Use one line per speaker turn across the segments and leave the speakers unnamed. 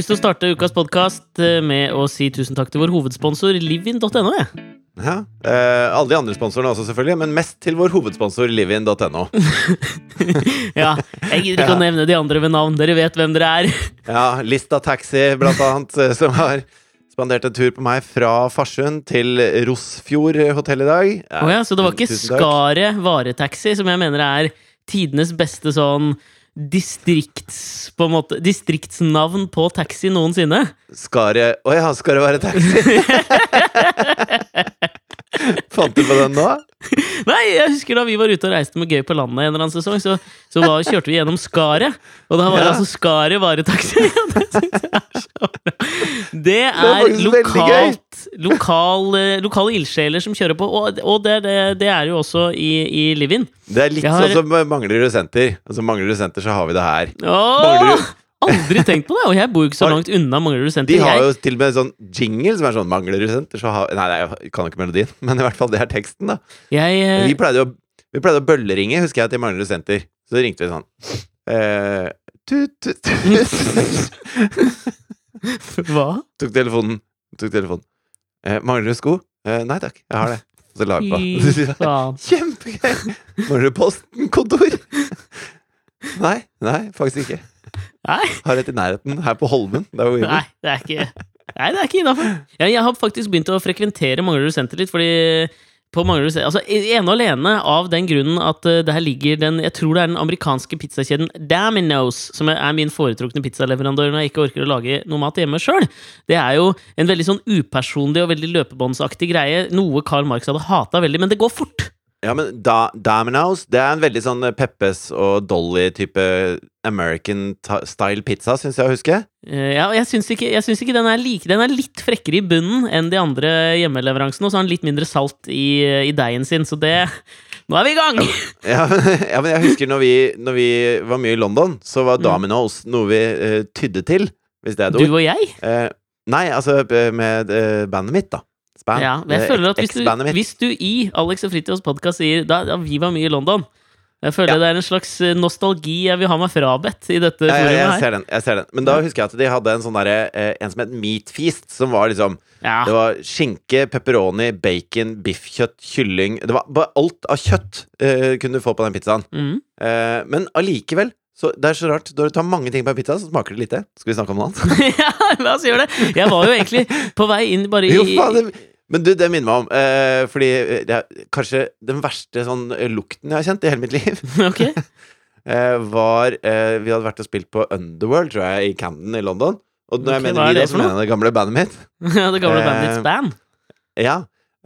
Lyst til å starte ukas podkast med å si tusen takk til vår hovedsponsor livin.no.
Ja. Eh, alle de andre sponsorene også, selvfølgelig, men mest til vår hovedsponsor livin.no.
Ja, jeg gidder ikke å nevne de andre ved navn. Dere vet hvem dere er.
Ja, Lista Taxi, blant annet, eh, som har spandert en tur på meg fra Farsund til Rosfjord hotell i dag.
Å ja, så det var ikke
Tusen.
Skaret varetaxi, som jeg mener er tidenes beste sånn distrikts... På en måte, distriktsnavn på taxi noensinne.
Skal det Å ja, skal det være taxi? Fant du på den nå?
Nei, jeg husker da vi var ute og reiste med Gøy på landet en eller annen sesong, så, så var, kjørte vi gjennom Skaret. Og da var det
Ja.
altså Skaret varetaxi. Det er. Lokalt, lokal, eh, lokale ildsjeler som kjører på, og, og det, det, det er jo også i, i Livin.
Det er litt
har-
sånn som mangler du senter. Altså du senter, så har vi det her.
Åh,
Manglerud-
aldri tenkt på det! Og jeg bor jo ikke så langt unna Manglerud senter.
De har jo til og med sånn jingle som er sånn Manglerud senter, så har Nei, nei, jeg kan jo ikke melodien, men i hvert fall det er teksten, da.
jeg, eh,
Vi pleide å, vi pleide å bølleringe, husker jeg, til Manglerud senter. Så ringte vi sånn eh, tut, tut, tut.
Hva?
Tok telefonen. Tok telefonen. Eh, mangler du sko? Eh, nei takk, jeg har det. Så la vi på. Kjempegøy! Mangler du postenkontor? Nei, nei, faktisk ikke.
Nei.
Har et i nærheten, her på Holmen. Hvor vi bor.
Nei, det er ikke Nei, det er ikke innafor. Jeg, jeg har faktisk begynt å frekventere Manglerud senter litt, fordi på Manglerud senter Altså, ene og alene av den grunnen at det her ligger den Jeg tror det er den amerikanske pizzakjeden Daminos, som er min foretrukne pizzaleverandør når jeg ikke orker å lage noe mat hjemme sjøl. Det er jo en veldig sånn upersonlig og veldig løpebåndsaktig greie, noe Karl Marx hadde hata veldig, men det går fort.
Ja, men da, Domino's, det er en veldig sånn Peppes og Dolly-type American-style pizza, syns jeg å huske.
Eh, ja, og jeg syns ikke, jeg syns ikke den er like Den er litt frekkere i bunnen enn de andre hjemmeleveransene, og så har den litt mindre salt i, i deigen sin, så det Nå er vi i gang!
Ja, ja, men jeg husker når vi, når vi var mye i London, så var
Mm.
Domino's noe vi uh, tydde til, hvis det er et
Du og jeg?
Uh, nei, altså eh, med uh, bandet mitt, da. Span.
Ja, men jeg
Eh,
føler at hvis du, hvis du i Alex og Fritjofs podkast sier da, da vi var mye i London Jeg føler
Ja.
det er en slags eh, nostalgi jeg vil ha meg frabedt i dette
Ja, ja, jeg ser den. jeg ser den Men da husker jeg at de hadde en sånn derre eh, En som het Meat Feast, som var liksom
Ja.
Det var skinke, pepperoni, bacon, biffkjøtt, kylling Det var alt av kjøtt uh, kunne du få på den pizzaen.
Mm.
Uh, men allikevel så Det er så rart. Når du tar mange ting på en pizza, så smaker det lite. Skal vi snakke om noe annet?
ja, la oss gjøre det! Jeg var jo egentlig på vei inn bare i
Jo, faen, det, men du, det minner meg om eh, Fordi eh, det er kanskje den verste sånn eh, lukten jeg har kjent i hele mitt liv,
Okay.
eh, var eh, Vi hadde vært og spilt på Underworld, tror jeg, i Camden i London. Og når
okay,
jeg mener
er
vi, da, så mener jeg det gamle bandet mitt.
ja, det gamle
bandet
Bandits Band.
Ja.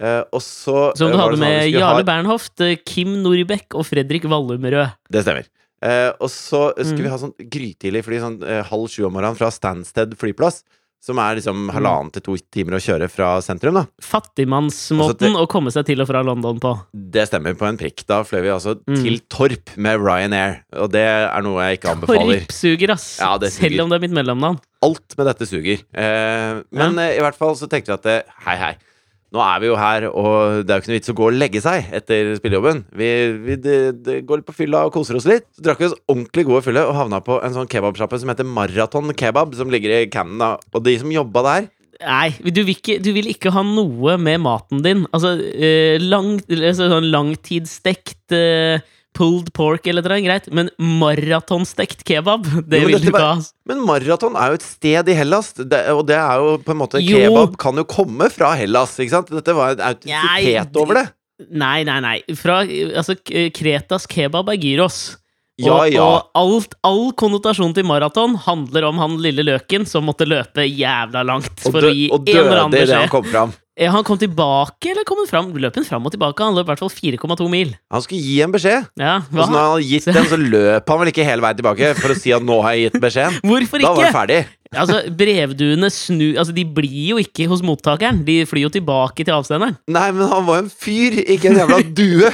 Eh, og så
Som du
eh,
hadde
sånn
med Jarle
ha-
Bernhoft, eh, Kim Norbekk og Fredrik Wallumrød.
Det stemmer. Eh, og så skulle
Mm.
vi ha sånn grytidlig fly sånn eh, halv sju om morgenen fra Stansted flyplass. Som er liksom halvannen til to timer å kjøre fra sentrum, da.
Fattigmannsmåten å komme seg til og fra London på.
Det stemmer på en prikk. Da fløy vi altså
Mm.
til Torp med Ryanair. Og det er noe jeg ikke anbefaler.
Torp suger, ass.
Ja, suger.
Selv om det er mitt mellomnavn.
Alt med dette suger. Eh, men eh, i hvert fall så tenkte vi at det hei, hei. Nå er vi jo her, og det er jo ikke noe vits å gå og legge seg etter spillejobben. Vi, vi det, det går litt på fylla og koser oss litt. Så drakk vi oss ordentlig gode fylle og havna på en sånn kebabsjappe som heter Maraton Kebab, som ligger i Camden. da. Og de som jobba der
Nei, du vil, ikke, du vil ikke ha noe med maten din. Altså, eh, lang, altså sånn langtidsstekt eh, pulled pork eller noe, greit, men maratonstekt kebab, det
Jo,
vil du ikke ha.
Men Maraton er jo et sted i Hellas, det, og det er jo på en måte
Jo.
Kebab kan jo komme fra Hellas, ikke sant? Dette var en autentisitet over det.
Nei, nei, nei. Fra, altså, Kretas kebab er gyros.
Ja,
og,
ja.
og alt, all konnotasjon til maraton handler om han lille løken som måtte løpe jævla langt for
dø,
å gi en eller annen
døde idet han kom fram.
Han kom tilbake, eller kom han fram? Løp han fram og tilbake? Han løp i hvert fall 4,2 mil.
Han skulle gi en beskjed.
Ja,
Og så når han hadde gitt den, så løp han vel ikke hele veien tilbake for å si at 'nå har jeg gitt beskjeden'.
Hvorfor
Da var
det
han ferdig.
Altså, Brevduene snu Altså, de blir jo ikke hos mottakeren. De flyr jo tilbake til avsenderen.
Nei, men han var en fyr, ikke en jævla due.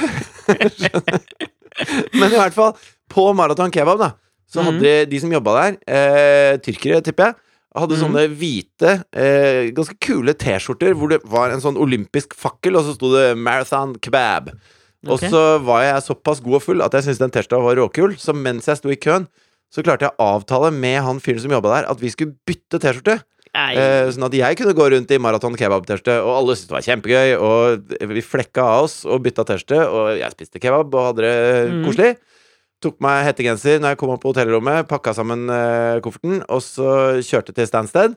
men i hvert fall, på Maraton Kebab, da, så hadde de, de som jobba der, eh, tyrkere, tipper jeg, hadde
mm.
sånne hvite, eh, ganske kule T-skjorter hvor det var en sånn olympisk fakkel, og så sto det 'Marathon Kebab'. Og så var jeg såpass god og full at jeg syntes den T-skjorta var råkul, så mens jeg sto i køen, så klarte jeg å avtale med han fyren som jobba der, at vi skulle bytte T-skjorte. Eh, sånn at jeg kunne gå rundt i maraton kebab-T-skjorte, og alle syntes det var kjempegøy. Og vi flekka av oss og bytta T-skjorte, og jeg spiste kebab og hadde det
Mm.
koselig. Tok meg hettegenser når jeg kom opp på hotellrommet, pakka sammen eh, kofferten, og så kjørte til Stansted.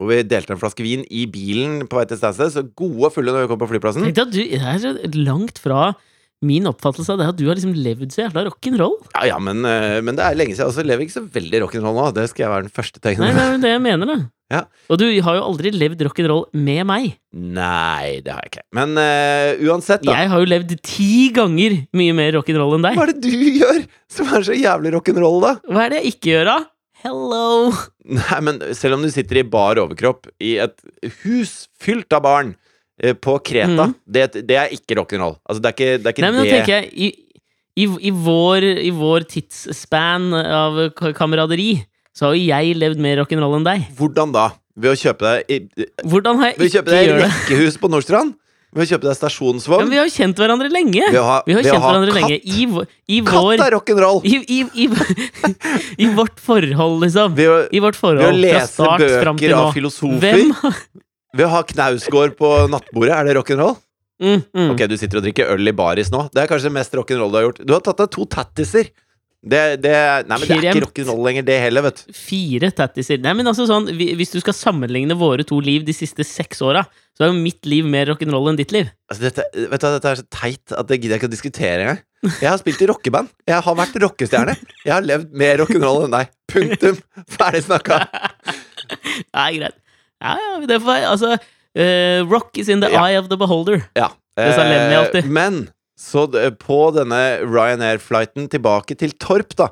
Og vi delte en flaske vin i bilen på vei til Stansted, så gode og fulle når vi kom på flyplassen.
Tenk deg at du, det er langt fra min oppfattelse av det at du har liksom levd så jævla rock'n'roll.
Ja, ja, men, eh, men det er lenge siden. Altså, jeg lever ikke så veldig rock'n'roll nå. Det skal jeg være den første til å
Nei, det er jo det jeg mener, da.
Ja.
Og du har jo aldri levd rock'n'roll med meg.
Nei, det har jeg ikke. Men uh, uansett, da.
Jeg har jo levd ti ganger mye mer rock'n'roll enn deg.
Hva er det du gjør som er så jævlig rock'n'roll, da?
Hva er det jeg ikke gjør, da? Hello!
Nei, men selv om du sitter i bar overkropp i et hus fylt av barn på Kreta,
mm.
det, det er ikke rock'n'roll. Altså, det er ikke, det er ikke
Nei, men nå
det
tenker jeg i, i, i, vår, I vår tidsspan av kameraderi så har jo jeg levd mer rock'n'roll enn deg.
Hvordan da? Ved å kjøpe deg
Hvordan har
Ved å kjøpe deg rekkehus på Nordstrand? Ved å kjøpe deg stasjonsvogn?
Ja, vi har jo kjent hverandre lenge! vi har,
Vi har
kjent
ha
hverandre
katt?
lenge. I, i vår
Katt er rock'n'roll!
i, vårt forhold, liksom.
Ved å,
I vårt
ved å
forhold
lese bøker av filosofer?
Hvem har
Ved å ha Knausgård på nattbordet? Er det rock'n'roll?
mm, mm.
Ok, du sitter og drikker øl i baris nå. Det er kanskje det mest rock'n'roll du har gjort. Du har tatt deg to tattiser. Det, det, nei, men det er ikke rock'n'roll lenger, det heller, vet du.
Fire tattiser. Nei, men altså sånn, Hvis du skal sammenligne våre to liv de siste seks åra, så er jo mitt liv mer rock'n'roll enn ditt liv.
Altså, dette, vet du, dette er så teit at det gidder jeg ikke å diskutere engang. Jeg har spilt i rockeband. Jeg har vært rockestjerne. Jeg har levd mer rock'n'roll enn deg. Punktum. Ferdig snakka.
Nei, greit. Ja, ja, det får være Altså, uh, rock is in the
Ja.
eye of the beholder.
Ja.
Det sa Lemmy
Eh,
alltid.
Men så d- på denne Ryanair-flighten tilbake til Torp, da,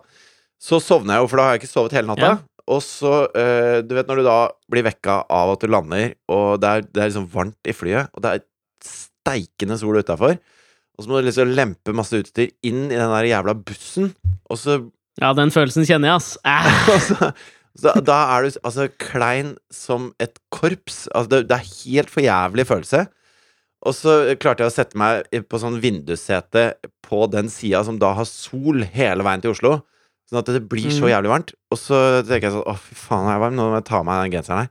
så sovner jeg jo, for da har jeg ikke sovet hele natta.
Ja.
Og så, eh, du vet når du da blir vekka av at du lander, og det er, det er liksom varmt i flyet, og det er steikende sol utafor, og så må du liksom lempe masse utstyr inn i den der jævla bussen, og så
Ja, den følelsen kjenner jeg, ass. Æh.
og så, så da er du altså klein som et korps. Altså, det, det er helt for jævlig følelse. Og så klarte jeg å sette meg på sånn vindussete på den sida som da har sol hele veien til Oslo. Sånn at det blir så
Mm.
jævlig varmt. Og så tenker jeg sånn Å, fy faen, jeg er varm. Nå må jeg ta av meg den genseren her.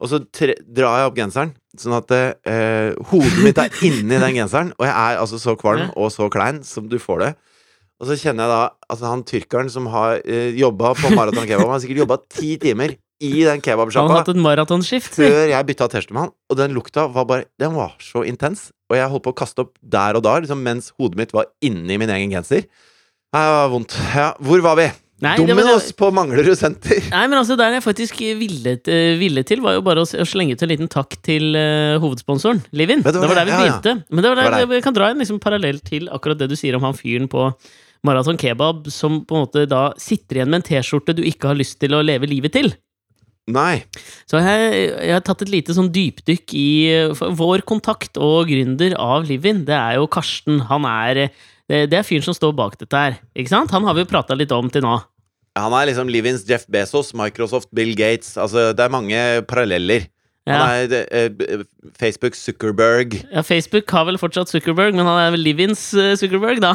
Og så drar jeg opp genseren, sånn at eh, hodet mitt er inni den genseren. Og jeg er altså så kvalm og så klein som du får det. Og så kjenner jeg da Altså, han tyrkeren som har eh, jobba på Maraton Kebab, han har sikkert jobba ti timer i den
Han har
kebabsjappa før jeg bytta T-skjorte med han. Og den lukta var bare Den var så intens. Og jeg holdt på å kaste opp der og da, liksom, mens hodet mitt var inni min egen genser. Det var vondt. Ja, hvor var vi?
Nei,
Dominos på Manglerud senter.
Nei, men altså Der jeg faktisk ville, eh, ville til, var jo bare å, å slenge ut en liten takk til uh, hovedsponsoren, Livin.
Det
Det
det
var
var
der vi
det, ja, ja.
begynte. Men det var der,
Det var der.
jeg kan dra en liksom parallell til akkurat det du sier om han fyren på Maraton Kebab, som på en måte da sitter igjen med en T-skjorte du ikke har lyst til å leve livet til.
Nei.
Så jeg, jeg har tatt et lite sånn dypdykk i vår kontakt og gründer av Livin. Det er jo Karsten. Han er det, det er fyren som står bak dette her. Ikke sant? Han har vi jo prata litt om til nå.
Han er liksom Livins Jeff Bezos, Microsoft, Bill Gates. Altså, det er mange paralleller.
Ja.
Han er uh, eh, Facebook Zuckerberg.
Ja, Facebook har vel fortsatt Zuckerberg, men han er vel Livins eh, Zuckerberg, da.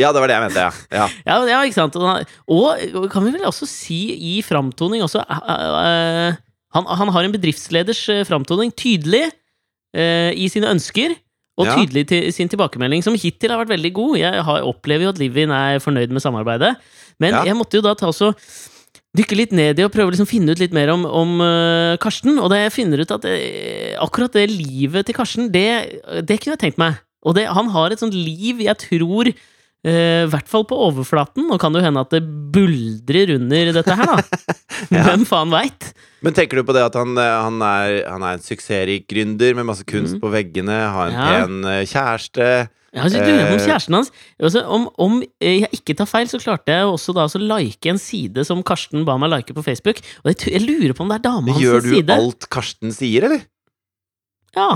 Ja, det var det jeg mente, ja. ja.
Ja, ja ikke sant? Og, kan vi vel også si i framtoning også uh, han, han har en bedriftsleders eh, framtoning tydelig uh, i sine ønsker. Og
Ja.
tydelig til sin tilbakemelding, som hittil har vært veldig god. Jeg har, opplever jo at Livin er fornøyd med samarbeidet. Men
Ja.
jeg måtte jo da ta også dykke litt ned i og prøve å liksom finne ut litt mer om, om uh, Karsten. Og da jeg finner ut at eh, akkurat det livet til Karsten, det, det kunne jeg tenkt meg. Og det, han har et sånt liv jeg tror I hvert fall på overflaten. Nå kan det jo hende at det buldrer under dette her, da.
Ja.
Hvem faen veit?
Men tenker du på det at han, eh, han, er, han er en suksessrik gründer med masse kunst
mm.
på veggene, har en
Ja.
pen eh, kjæreste
Ja, har så lurer på om
Eh.
kjæresten hans altså, om, om eh, jeg ikke tar feil, så klarte jeg også da å like en side som Karsten ba meg like på Facebook. Og jeg, jeg lurer på om det er dama hans side.
Gjør du alt Karsten sier, eller?
Ja.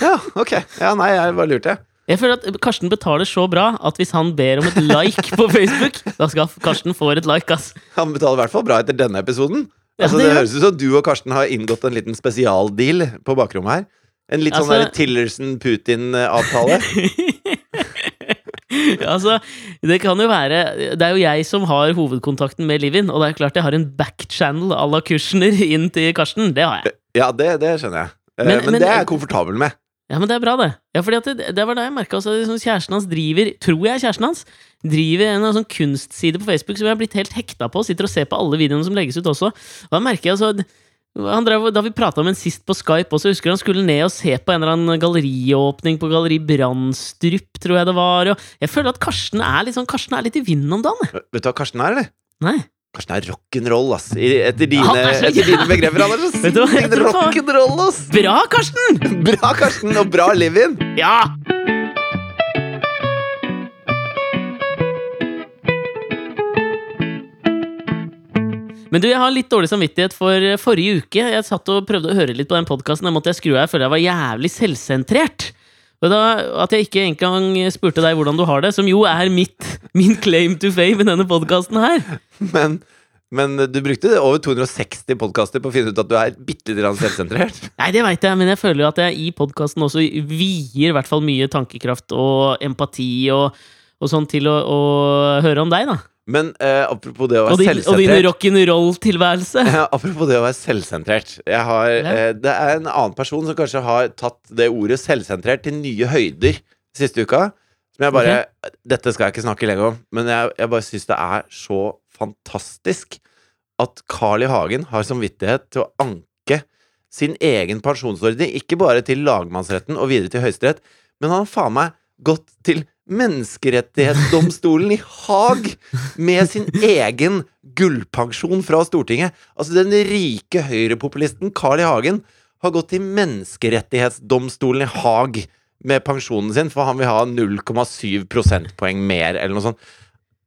Ja, ok. Ja, nei, jeg bare lurte.
Jeg føler at Karsten betaler så bra at hvis han ber om et like på Facebook, da skal Karsten få et like, ass.
Han betaler i hvert fall bra etter denne episoden.
Ja,
Altså,
det
det høres ut som du og Karsten har inngått en liten spesialdeal på bakrommet her. En litt sånn
Altså-
der Tillerson-Putin-avtale.
altså, det kan jo være Det er jo jeg som har hovedkontakten med Livin, og det er klart jeg har en backchannel à la Kushner inn til Karsten. Det har jeg.
Ja, det, det skjønner jeg. Eh,
Men-
Men,
men-
det er jeg komfortabel med.
Ja, men det er bra, det. Ja, fordi at det, det var da jeg merka at liksom kjæresten hans driver Tror jeg kjæresten hans driver en sånn kunstside på Facebook som jeg har blitt helt hekta på. Sitter og ser på alle videoene som legges ut også. Og da merker jeg altså han drev, Da vi prata om en sist på Skype også, husker han skulle ned og se på en eller annen galleriåpning på Galleri Brandstrup, tror jeg det var. Og jeg føler at Karsten er litt sånn Karsten er litt i vinden om dagen.
Vet du hva Karsten er, eller?
Nei.
Karsten er rock'n'roll, ass. Etter dine,
ja, er
etter dine begreper. Er
Vet du hva,
rock'n'roll, ass!
Bra, Karsten!
Bra, Karsten, og bra live-in!
Ja! Men du, jeg har litt dårlig samvittighet for eh, forrige uke. Jeg satt og prøvde å høre litt på den podkasten. Jeg måtte jeg skru av. Jeg føler jeg var jævlig selvsentrert. Og da, At jeg ikke engang spurte deg hvordan du har det, som jo er mitt, min claim to fame i denne podkasten her.
Men, men du brukte over 260 podkaster på å finne ut at du er bitte litt selvsentrert.
Nei, det veit jeg, men jeg føler jo at jeg i podkasten også vier i hvert fall mye tankekraft og empati og, og sånn til å, å høre om deg, da.
Men eh, apropos det å
Og
være
selvsentrert og din rock'n'roll-tilværelse.
Ja, Apropos det å være selvsentrert. Har, eh, det er en annen person som kanskje har tatt det ordet selvsentrert til nye høyder siste uka. Som jeg bare Dette skal jeg ikke snakke lenger om, men jeg, jeg bare syns det er så fantastisk at Carl I. Hagen har samvittighet til å anke sin egen pensjonsordning, ikke bare til lagmannsretten og videre til Høyesterett, men han har faen meg gått til Menneskerettighetsdomstolen i Haag med sin egen gullpensjon fra Stortinget. Altså, den rike høyrepopulisten Carl I. Hagen har gått til Menneskerettighetsdomstolen i Haag med pensjonen sin, for han vil ha 0,7 prosentpoeng mer, eller noe sånt.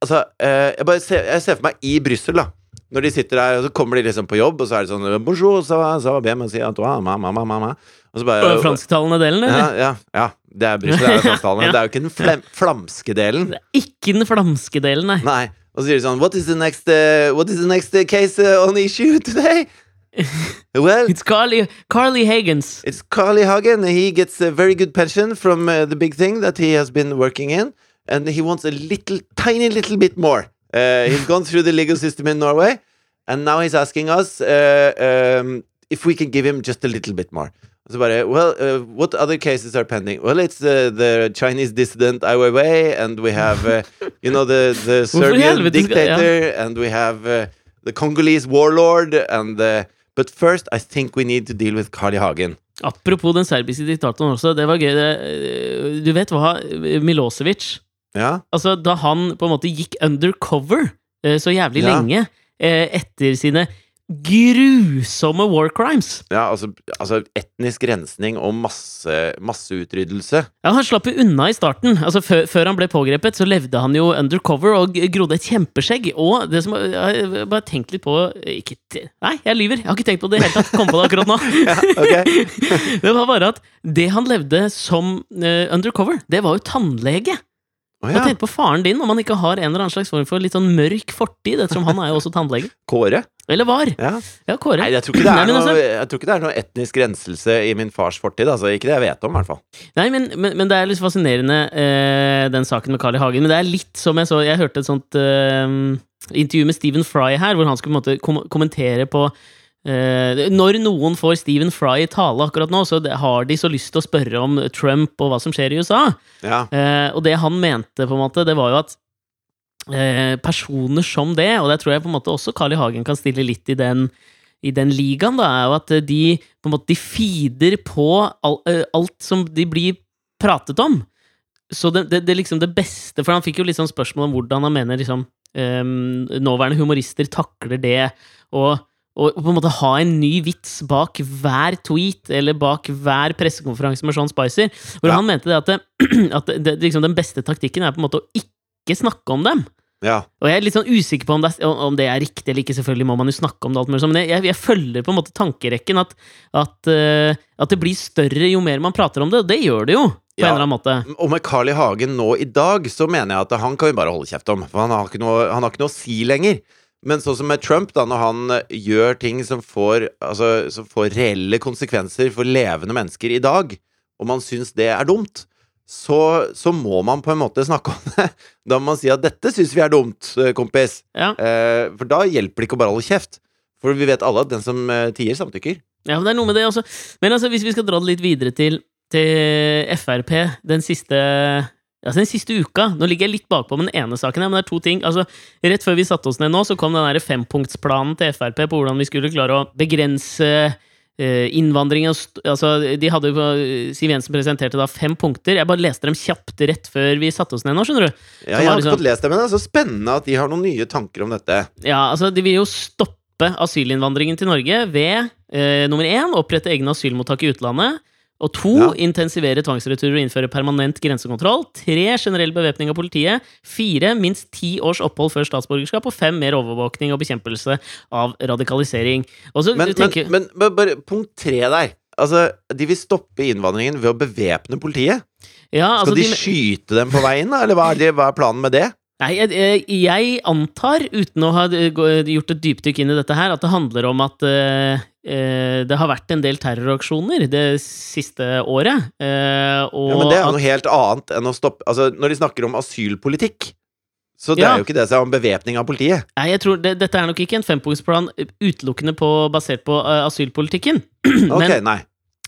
Altså, eh, jeg, ser, jeg ser for meg i Brussel, da. Når de sitter der, og så kommer de liksom på jobb, og så er det sånn Bonjour, ça va, ça va bien, merci, toi, ma, ma, ma, ma. Og så bare
fransktalende delen,
ja,
eller?
ja, ja. Det er Brussel, det er fransktalende.
Ja.
Det er jo ikke den flem, flamske delen.
Det er ikke den flamske delen, nei.
Nei. Og så sier de sånn What is the next, uh, what is the next uh, case uh, on issue today? well,
It's Carly, Carly Hagens.
it's Carly Hagen. He gets a very good pension from uh, the big thing that he has been working in, and he wants a little, tiny little bit more. Uh, he's gone through the legal system in Norway, and now he's asking us uh, um, if we can give him just a little bit more. Så bare, well, uh, what other cases are pending? Well, it's uh, the Chinese dissident Ai Weiwei, and we have, uh, you know, the, the Serbian
dictator, ja.
and we have uh, the Congolese warlord, and uh, But first, I think we need to deal with Carl I. Hagen.
Apropos den serbiske diktatoren også, det var gøy. Eh, du vet hva Milosevic
Ja,
Altså, da han på en måte gikk undercover eh, så jævlig
Ja.
lenge eh, etter sine grusomme war crimes
ja altså, altså etnisk rensning og masse, masseutryddelse.
Ja, Han slapp jo unna i starten. Altså før, før han ble pågrepet, så levde han jo undercover og grodde et kjempeskjegg. Og det som Jeg jeg bare tenk litt på ikke, Nei, jeg lyver! Jeg har ikke tenkt på det i det hele tatt. Kom på det akkurat nå.
Ja.
Det var bare at det han levde som uh, undercover, det var jo tannlege. Og
ja.
tenk på faren din om han ikke har en eller annen slags form for litt sånn mørk fortid, ettersom han er jo også tannlege.
Kåre?
Eller var.
Ja.
Ja, Kåre.
Nei, jeg tror, ikke det er noe,
altså-
jeg tror ikke det er noe etnisk renselse i min fars fortid. Altså, ikke det jeg vet om, i hvert fall.
Nei, men, men, men det er litt fascinerende, eh, den saken med Carl I. Hagen. Men det er litt som jeg så Jeg hørte et sånt eh, intervju med Stephen Fry her, hvor han skulle på en måte kom kommentere på eh, Når noen får Stephen Fry i tale akkurat nå, så har de så lyst til å spørre om Trump og hva som skjer i USA.
Ja.
Eh, og det han mente, på en måte, det var jo at eh, personer som det, og det tror jeg på en måte også Carl I. Hagen kan stille litt i den, i den ligaen, da, er jo at de på en måte de feeder på all, eh, alt som de blir pratet om. Så det, det, det liksom det beste For han fikk jo litt sånn spørsmål om hvordan han mener liksom eh, nåværende humorister takler det, og og på en måte ha en ny vits bak hver tweet eller bak hver pressekonferanse med Sean Spicer. Hvor
Ja.
han mente det at, det, at det, liksom den beste taktikken er på en måte å ikke snakke om dem.
ja.
Og jeg er litt sånn usikker på om det, er, om det er riktig eller ikke. Selvfølgelig må man jo snakke om det, alt mulig sånn, men jeg, jeg følger på en måte tankerekken at, at, eh, at det blir større jo mer man prater om det, og det gjør det jo. På
Ja.
en eller annen måte.
Og med Carl I. Hagen nå i dag, så mener jeg at han kan vi bare holde kjeft om. For han har ikke noe, han har ikke noe å si lenger. Men sånn som med Trump, da, når han eh, gjør ting som får, altså, som får reelle konsekvenser for levende mennesker i dag, og man syns det er dumt, så, så må man på en måte snakke om det. Da må man si at 'dette syns vi er dumt, eh, kompis'.
Ja.
Eh, for da hjelper det ikke å bare holde kjeft. For vi vet alle at den som eh, tier, samtykker.
Ja, men det er noe med det også. Men altså, hvis vi skal dra det litt videre til, til Frp den siste Altså den siste uka Nå ligger jeg litt bakpå med den ene saken, her, men det er to ting. Altså, Rett før vi satte oss ned nå, så kom den der fempunktsplanen til Frp på hvordan vi skulle klare å begrense eh, innvandring og st- altså, de hadde på- Siv Jensen presenterte da fem punkter. Jeg bare leste dem kjapt rett før vi satte oss ned nå, skjønner du.
Ja, jeg har ikke
liksom-
fått lest dem, men det er så spennende at de har noen nye tanker om dette.
Ja, altså De vil jo stoppe asylinnvandringen til Norge ved eh, nummer én opprette egne asylmottak i utlandet. Og to
Ja.
intensivere tvangsreturer og innføre permanent grensekontroll. Tre generell bevæpning av politiet. Fire minst ti års opphold før statsborgerskap. Og fem mer overvåkning og bekjempelse av radikalisering. Og så
Men,
du tenker,
men, men, men bare punkt tre der. Altså, De vil stoppe innvandringen ved å bevæpne politiet.
ja,
Skal
altså,
de
de,
skyte dem på veien, da? Eller hva er, de, hva er planen med det?
Nei, jeg, jeg- antar, uten å ha gjort et dypdykk inn i dette her, at det handler om at eh, det har vært en del terroraksjoner det siste året. eh, og
Ja, men det er jo noe helt annet enn å stoppe Altså, når de snakker om asylpolitikk, så det
Ja.
er jo ikke det som er om bevæpning av politiet.
nei, jeg tror det, Dette er nok ikke en fempunktsplan utelukkende på, basert på uh, asylpolitikken.
men,
Men-
nei.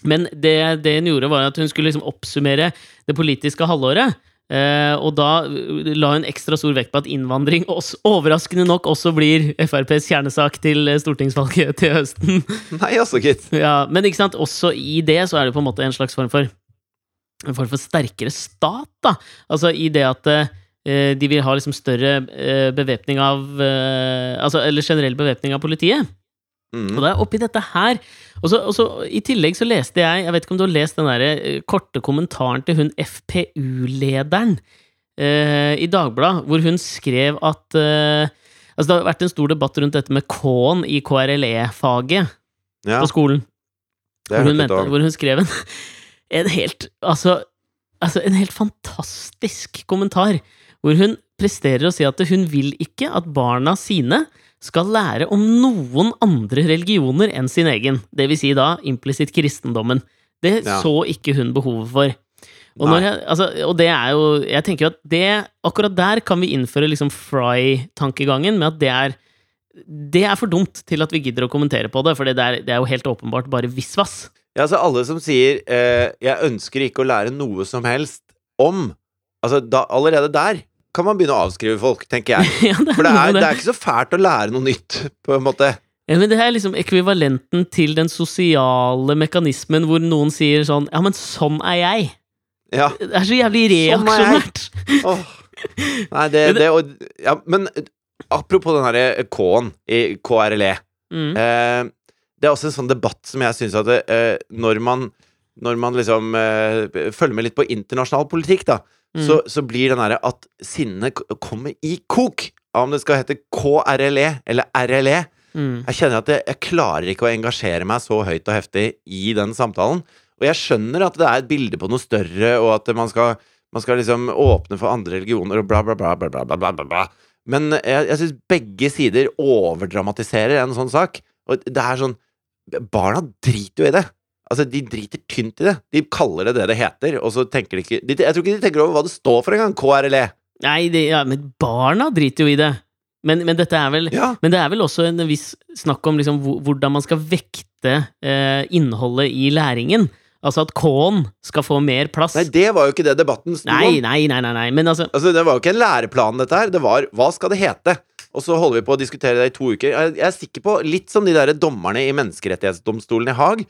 Men det, det hun gjorde, var at hun skulle liksom oppsummere det politiske halvåret. Eh, og da eh, la hun ekstra stor vekt på at innvandring også, overraskende nok også blir FrPs kjernesak til eh, stortingsvalget til høsten.
Nei, altså, gitt.
Ja, men ikke sant, også i det så er det på en måte en slags form for En form for sterkere stat, da. Altså i det at eh, de vil ha liksom større eh, bevæpning av Altså, eller generell bevæpning av politiet. Og
Mm.
det er oppi dette her Og så, og så I tillegg så leste jeg Jeg vet ikke om du har lest den der eh, korte kommentaren til hun FPU-lederen eh, i Dagbladet, hvor hun skrev at eh, Altså, det har vært en stor debatt rundt dette med K-en i KRLE-faget
Ja,
på skolen. Hvor hun, mente, hvor hun skrev en, en helt Altså, altså en helt fantastisk kommentar. Hvor hun presterer å si at hun vil ikke at barna sine skal lære om noen andre religioner enn sin egen. Det vil si da implisitt kristendommen. Det
Ja.
så ikke hun behovet for. Og, når jeg, altså, og det er jo Jeg tenker jo at det Akkurat der kan vi innføre liksom Fry-tankegangen med at det er Det er for dumt til at vi gidder å kommentere på det, for det det er jo helt åpenbart bare visvas.
Ja, altså alle som sier eh, 'jeg ønsker ikke å lære noe som helst om' Altså, da, allerede der kan man begynne å avskrive folk, tenker jeg.
ja, det
For det er,
det.
det er ikke så fælt å lære noe nytt, på en måte.
Ja, men det er liksom ekvivalenten til den sosiale mekanismen hvor noen sier sånn Ja, men sånn er jeg.
Ja.
Det er så jævlig
Sånn
reaksjonært.
Åh. Nei, det, det og, ja, Men eh, apropos den herre K-en i KRLE.
Mm.
Eh, det er også en sånn debatt som jeg syns at eh, når man Når man liksom eh, følger med litt på internasjonal politikk, da,
mm.
så, så, blir den derre at sinnet kommer i kok! Om det skal hete KRLE eller RLE.
Mm.
Jeg kjenner at jeg, jeg, klarer ikke å engasjere meg så høyt og heftig i den samtalen. Og jeg skjønner at det er et bilde på noe større, og at man skal, man skal liksom åpne for andre religioner og bla, bla, bla, bla, bla, bla, bla. Men jeg, jeg syns begge sider overdramatiserer en sånn sak. Og det er sånn Barna driter jo i det. Altså, De driter tynt i det. De kaller det det det heter, og så tenker de ikke de, Jeg tror ikke de tenker over hva det står for engang. KRLE.
Nei, det, ja, men barna driter jo i det. Men, men vel
Ja.
Men det er vel også en viss snakk om liksom hvordan man skal vekte eh, innholdet i læringen. Altså at K-en skal få mer plass.
Nei, det var jo ikke det debatten sto
nei, nei, nei, nei, nei. Men altså
Altså, Det var jo ikke en læreplan, dette her. Det var hva skal det hete? Og så holder vi på å diskutere det i to uker. Jeg er sikker på, litt som de der dommerne i Menneskerettighetsdomstolen i Haag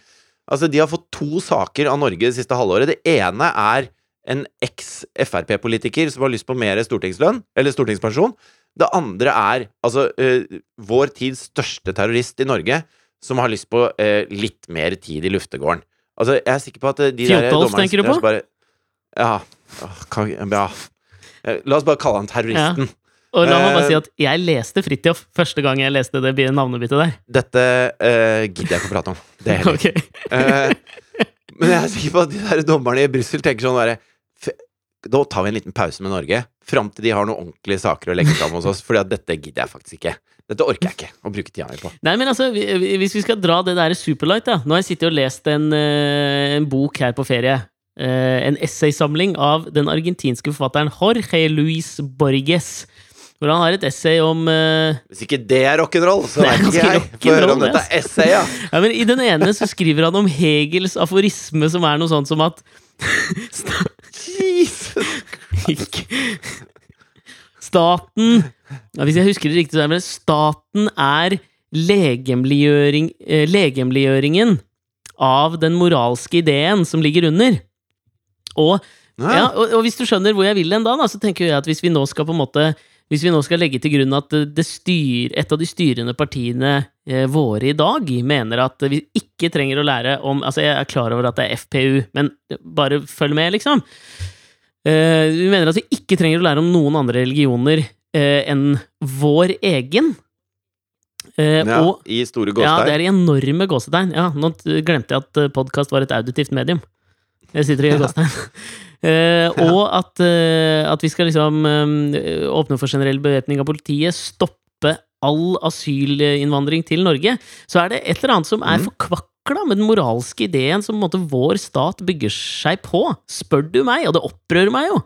Altså, De har fått to saker av Norge det siste halvåret. Det ene er en eks-Frp-politiker som har lyst på mer stortingslønn, eller stortingspensjon. Det andre er altså uh, vår tids største terrorist i Norge, som har lyst på uh, litt mer tid i luftegården. Altså, jeg er sikker på at eh, de der
Fjotolf,
dommerne
tenker du på?
Bare, ja, kan, ja. La oss bare kalle han terroristen.
Og la meg bare
Eh,
si at jeg leste Fridtjof første gang jeg leste det navnebyttet der.
Dette uh, gidder jeg ikke å prate om. Det er heller.
Ok.
uh, men jeg er sikker på at de der dommerne i Brussel tenker sånn derre Da tar vi en liten pause med Norge, fram til de har noen ordentlige saker å legge fram hos oss, Fordi at dette gidder jeg faktisk ikke. Dette orker jeg ikke å bruke tida mi på.
Nei, men altså, vi- vi- Hvis vi skal dra det der superlight, da Nå har jeg sittet og lest en, en bok her på ferie. en essaysamling av den argentinske forfatteren Jorge Luis Borges. Hvor han har et essay om uh,
Hvis ikke det er rock'n'roll, så vet ikke jeg. Få høre om dette
det,
essayet.
ja, men I den ene så skriver han om Hegels aforisme, som er noe sånt som at
Jesus.
Staten ja, Hvis jeg husker det riktig, så er det staten er legemliggjøring, eh, legemliggjøringen av den moralske ideen som ligger under. Og Ja, og, og hvis du skjønner hvor jeg vil hen da, da, så tenker jeg at hvis vi nå skal på en måte hvis vi nå skal legge til grunn at det styr, et av de styrende partiene eh, våre i dag mener at vi ikke trenger å lære om Altså, jeg er klar over at det er FPU, men bare følg med, liksom. Eh, vi mener at vi ikke trenger å lære om noen andre religioner eh, enn vår egen. Eh,
Ja,
og
I store
ja, det
er
er enorme gåsetegn. Ja, nå glemte jeg at podkast var et auditivt medium. Jeg sitter i gåsetegn. Eh, og at, uh, at vi skal liksom um, åpne for generell bevæpning av politiet, stoppe all asylinnvandring til Norge, så er det et eller annet som er
mm.
forkvakla med den moralske ideen som måte, vår stat bygger seg på. Spør du meg, og det opprører meg jo!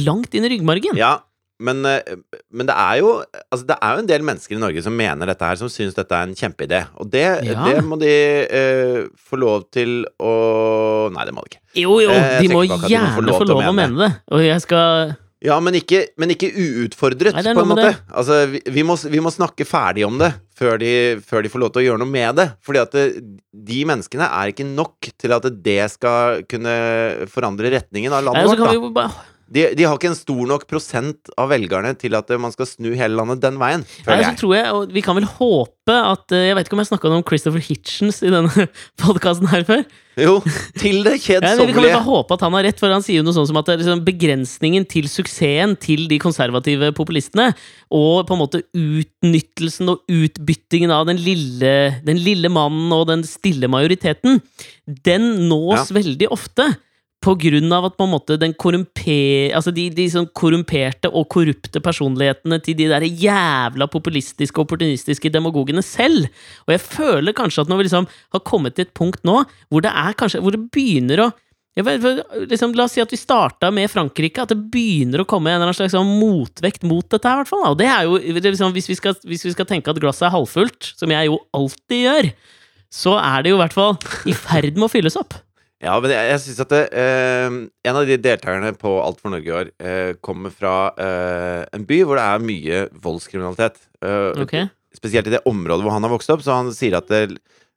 Langt inn i ryggmargen.
Ja, men, eh, men det er jo Altså, det er jo en del mennesker i Norge som mener dette her, som syns dette er en kjempeidé. Og det,
Ja.
det må de eh, få lov til å Nei, det må de ikke.
Jo, jo,
Eh,
de må gjerne
få lov
få
til å
mene. å
mene
det. Og jeg skal
Ja, men ikke, men ikke uutfordret,
Nei,
på en måte. Altså, vi, vi, må, vi må snakke ferdig om det før de, før de får lov til å gjøre noe med det. Fordi at det, de menneskene er ikke nok til at det skal kunne forandre retningen av landet
kan
vårt. Da. De, de har ikke en stor nok prosent av velgerne til at man skal snu hele landet den veien,
Nei, så tror jeg, og Vi kan vel håpe at eh, Jeg vet ikke om jeg snakka om Christopher Hitchens i denne podkasten her før.
Jo, til det
Ja, men vi kan vel bare håpe at han har rett, for han sier jo noe sånt som at liksom begrensningen til suksessen til de konservative populistene, og på en måte utnyttelsen og utbyttingen av den lille, den lille mannen og den stille majoriteten, den nås veldig ofte. På grunn av at på en måte den korrumper, altså de, de sånn korrumperte og korrupte personlighetene til de der jævla populistiske og opportunistiske demagogene selv. Og jeg føler kanskje at når vi liksom har kommet til et punkt nå hvor det kanskje, hvor det begynner å vet, liksom, La oss si at vi starta med Frankrike, at det begynner å komme en slags sånn motvekt mot dette. her, hvert. Og det er jo, liksom, hvis, vi skal, hvis vi skal tenke at glasset er halvfullt, som jeg jo alltid gjør, så er det jo i hvert fall i ferd med å fylles opp.
Ja, men jeg, jeg synes at det, eh, En av de deltakerne på Alt for Norge i år eh, kommer fra eh, en by hvor det er mye voldskriminalitet. Eh,
Ok?
Spesielt i det området hvor han har vokst opp. Så han sier at det,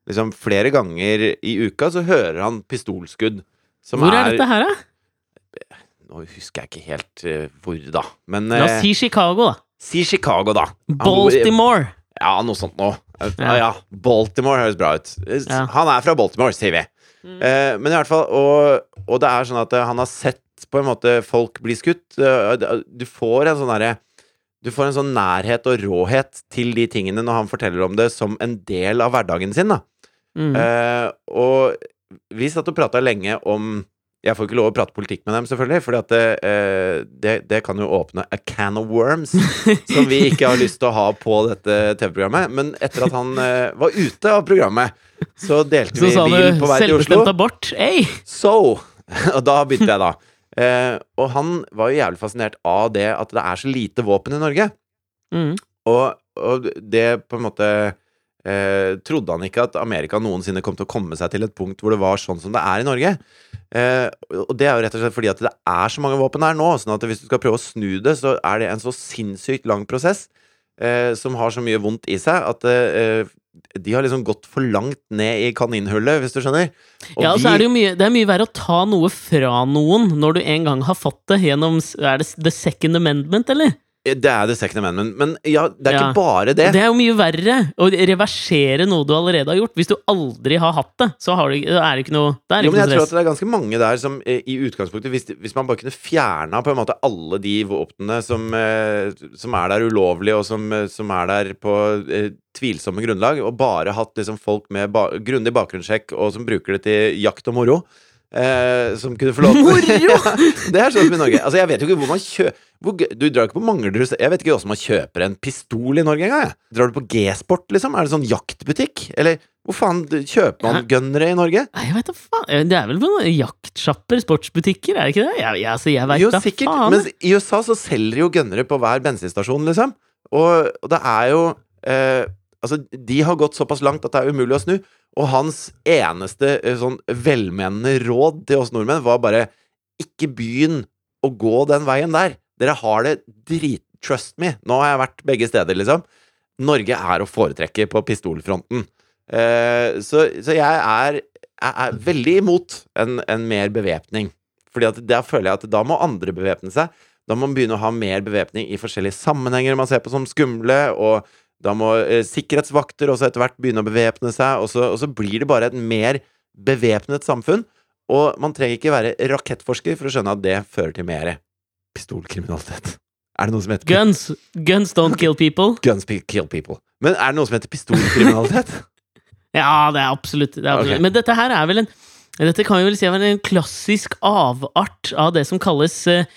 liksom, flere ganger i uka så hører han pistolskudd. Som
Hvor er dette her, da?
Nå husker jeg ikke helt eh, hvor, da. Men
La oss
eh,
si Chicago, da.
si Chicago, da. Han bor i-
Baltimore.
Ja, noe sånt noe. Ja.
Ja.
ja, Baltimore høres bra ut. Eh,
Ja.
Han er fra Baltimore, sier vi.
Mm.
Eh, men i hvert fall, og, og det er sånn at eh, han har sett på en måte folk bli skutt. Eh, du får en sånn derre Du får en sånn nærhet og råhet til de tingene når han forteller om det som en del av hverdagen sin, da.
Mm.
Eh, og vi satt og prata lenge om Jeg får ikke lov å prate politikk med dem, selvfølgelig, for det, eh, det, det kan jo åpne a can of worms som vi ikke har lyst til å ha på dette TV-programmet. Men etter at han eh, var ute av programmet, så delte
Så
vi bil på vei til Oslo.
selvbestemt abort. ei!
So! Og da begynte jeg, da. Eh, og han var jo jævlig fascinert av det at det er så lite våpen i Norge.
Mm.
Og, og det på en måte eh, Trodde han ikke at Amerika noensinne kom til å komme seg til et punkt hvor det var sånn som det er i Norge. Eh, og det er jo rett og slett fordi at det er så mange våpen her nå, sånn at hvis du skal prøve å snu det, så er det en så sinnssykt lang prosess eh, som har så mye vondt i seg at eh, de har liksom gått for langt ned i kaninhullet, hvis du skjønner. Og
Ja, og så er det jo mye, det er mye verre å ta noe fra noen når du en gang har fått det gjennom Er det The Second Amendment, eller?
Det er The Second Amendment. Men ja, det er
Ja.
ikke bare det.
Det er jo mye verre å reversere noe du allerede har gjort. Hvis du aldri har hatt det, så har du, er det ikke noe det er
Jo, men jeg tror at det er ganske mange der som eh, i utgangspunktet Hvis, hvis man bare kunne fjerna på en måte alle de våpnene som, eh, som er der ulovlig, og som, eh, som er der på eh, tvilsomme grunnlag, og bare hatt liksom folk med ba grundig bakgrunnssjekk, og som bruker det til jakt og moro eh, Som kunne få lov til
Moro!
Det er sånn som i Norge. Altså, jeg vet jo ikke hvor man kjøper Du drar ikke på Manglerud Jeg vet ikke hvordan man kjøper en pistol i Norge engang. Drar du på G-sport, liksom? Er det sånn jaktbutikk? Eller Hvor faen kjøper man gunnere i Norge?
Nei, jeg vet da faen. Det er vel på noen jaktsjapper, sportsbutikker, er det ikke det? Jeg, jeg, altså, jeg vet
Jo,
da
sikkert.
faen.
Men i USA så selger de jo gunnere på hver bensinstasjon, liksom. Og, og det er jo eh, Altså, de har gått såpass langt at det er umulig å snu. Og hans eneste eh, sånn velmenende råd til oss nordmenn var bare ikke begynn å gå den veien der. Dere har det drit... Trust me. Nå har jeg vært begge steder, liksom. Norge er å foretrekke på pistolfronten. Eh, så, så jeg er, jeg er veldig imot en, en mer bevæpning. Fordi at da føler jeg at da må andre bevæpne seg. Da må man begynne å ha mer bevæpning i forskjellige sammenhenger man ser på som skumle. Og da må eh, sikkerhetsvakter også etter hvert begynne å bevæpne seg. Og så, og så blir det bare et mer bevæpnet samfunn. Og man trenger ikke være rakettforsker for å skjønne at det fører til mer pistolkriminalitet. Er det noe som heter
Guns. Guns don't kill people.
Guns kill people? Men er det noe som heter pistolkriminalitet?
Ja, det er absolutt. Det er absolutt.
Okay.
Men dette her er vel en Dette kan vi vel si er en klassisk avart av det som kalles eh,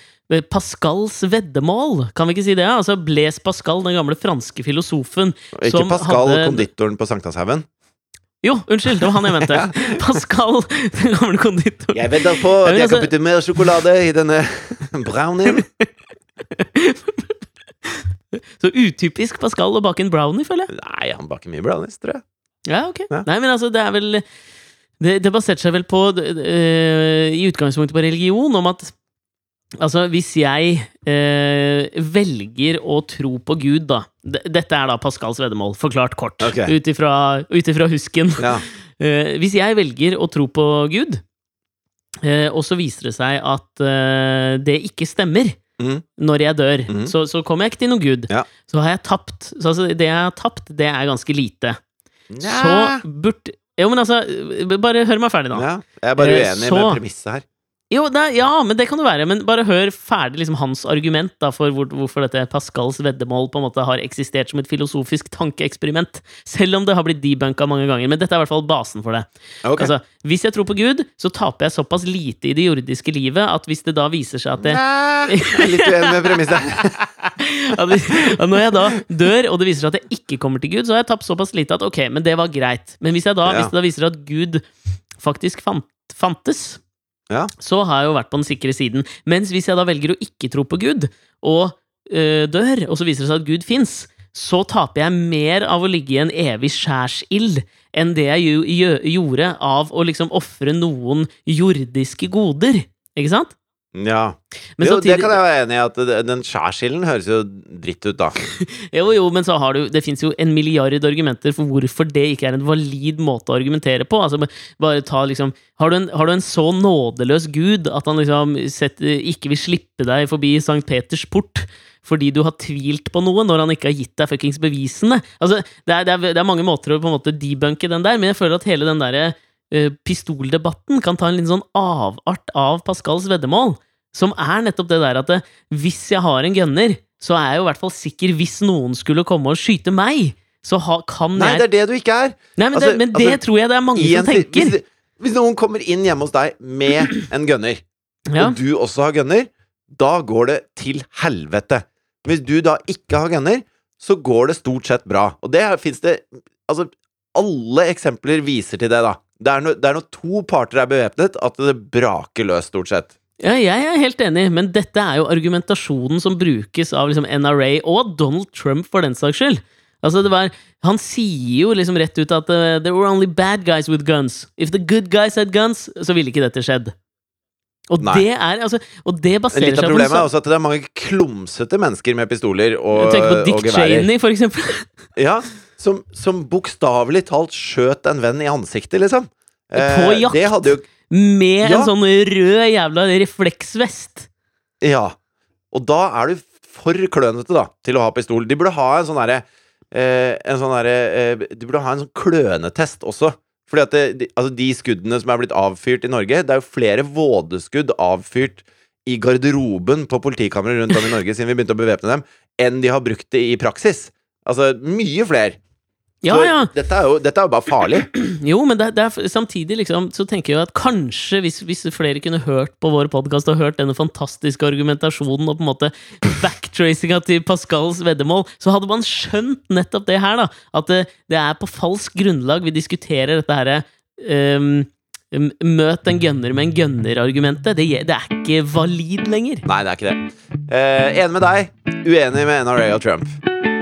Pascals veddemål. Kan vi ikke si det? Altså Blaise Pascal, den gamle franske filosofen.
Ikke
Som
Pascal,
hadde-
konditoren på Sankthanshaugen?
Jo, unnskyld, det var han jeg mente. Pascal, den gamle konditoren.
Jeg vedder på at jeg kan
altså-
putte mer sjokolade i denne brownien.
Så utypisk Pascal å bake en brownie, føler jeg.
Nei, han baker mye brownies, tror jeg.
Ja, ok.
Ja.
Nei, men altså, det er vel Det, det baserte seg vel på uh, I utgangspunktet på religion, om at Altså, hvis jeg eh, velger å tro på Gud, da Dette er da Pascals veddemål, forklart kort.
Okay.
Ut ifra husken.
Ja.
Eh, hvis jeg velger å tro på Gud, eh, og så viser det seg at eh, det ikke stemmer
mm.
når jeg dør,
mm.
så, så kommer jeg ikke til noen Gud.
Ja.
Så har jeg tapt. Så altså, det jeg har tapt, det er ganske lite.
Ja.
Så burde Jo, men altså, bare hør meg ferdig, da.
ja. Jeg er bare
Eh,
uenig
så-
med premisset her.
Jo, det, ja, men det kan det være. Men bare hør ferdig liksom, hans argument da, for hvor, hvorfor dette Pascals veddemål på en måte har eksistert som et filosofisk tankeeksperiment. Selv om det har blitt debunka mange ganger. Men dette er i hvert fall basen for det.
Okay.
Altså, hvis jeg tror på Gud, så taper jeg såpass lite i det jordiske livet at hvis det da viser seg at det
Nei, jeg er litt uenig med premisset.
Når jeg da dør, og det viser seg at jeg ikke kommer til Gud, så har jeg tapt såpass lite at ok, men det var greit. Men hvis, jeg da,
Ja.
hvis det da viser seg at Gud faktisk fant, fantes,
Ja.
så har jeg jo vært på den sikre siden. Mens hvis jeg da velger å ikke tro på Gud, og øh, dør, og så viser det seg at Gud fins, så taper jeg mer av å ligge i en evig skjærsild enn det jeg jo, gjorde av å liksom ofre noen jordiske goder. Ikke sant?
Ja.
Men
jo, det kan jeg være enig i, at den skjærsilden høres jo dritt ut, da.
Jo, jo, men så har du Det fins jo en milliard argumenter for hvorfor det ikke er en valid måte å argumentere på. Altså, bare ta liksom Har du en, har du en så nådeløs gud at han liksom setter, ikke vil slippe deg forbi Sankt Peters port fordi du har tvilt på noe, når han ikke har gitt deg fuckings bevisene? Altså, det er, det, er, det er mange måter å på en måte debunke den der, men jeg føler at hele den derre pistoldebatten kan ta en liten sånn avart av Pascals veddemål. Som er nettopp det der at det, hvis jeg har en gunner, så er jeg jo i hvert fall sikker hvis noen skulle komme og skyte meg. Så ha, kan
Nei,
jeg
det er det du ikke er.
Nei, men,
altså-
det, men det
altså,
tror jeg det er mange som tenker.
Hvis, hvis noen kommer inn hjemme hos deg med en gunner,
Ja.
og du også har gunner, da går det til helvete. Hvis du da ikke har gunner, så går det stort sett bra. Og det fins det Altså, alle eksempler viser til det, da. Det er, når, det er når to parter er bevæpnet, at det braker løs, stort sett.
Ja, jeg er helt enig, men dette er jo argumentasjonen som brukes av liksom NRA og Donald Trump for den saks skyld. Altså det var, Han sier jo liksom rett ut at uh, there were only bad guys with guns. If the good guys had guns, så ville ikke dette skjedd. Og
Nei.
det er altså Og det baserer
Litt av
seg på
er også at det er mange klumsete mennesker med pistoler og,
geværer. Tenk på Dick. Cheney, for eksempel.
Ja, som, som bokstavelig talt skjøt en venn i ansiktet, liksom.
På jakt.
Det hadde jo
Med
Ja.
en sånn rød jævla refleksvest.
Ja. Og da er du for klønete, da, til å ha pistol. De burde ha en sånn derre eh, En sånn derre eh, De burde ha en sånn klønetest også. Fordi at det, de, altså de skuddene som er blitt avfyrt i Norge Det er jo flere vådeskudd avfyrt i garderoben på politikamre rundt om i Norge siden vi begynte å bevæpne dem, enn de har brukt det i praksis. Altså mye flere.
Ja, ja.
Dette, er jo, dette er jo bare farlig.
Jo, men det, det er, samtidig liksom, så tenker jeg at kanskje hvis, hvis flere kunne hørt på vår podkast og hørt denne fantastiske argumentasjonen og på en måte backtracinga til Pascals veddemål, så hadde man skjønt nettopp det her, da. At det, det er på falsk grunnlag vi diskuterer dette herre um, Møt en gunner med en gunner-argumentet. Det, det er ikke valid lenger.
Nei, det er ikke det. Uh, enig med deg, uenig med NRA og Trump.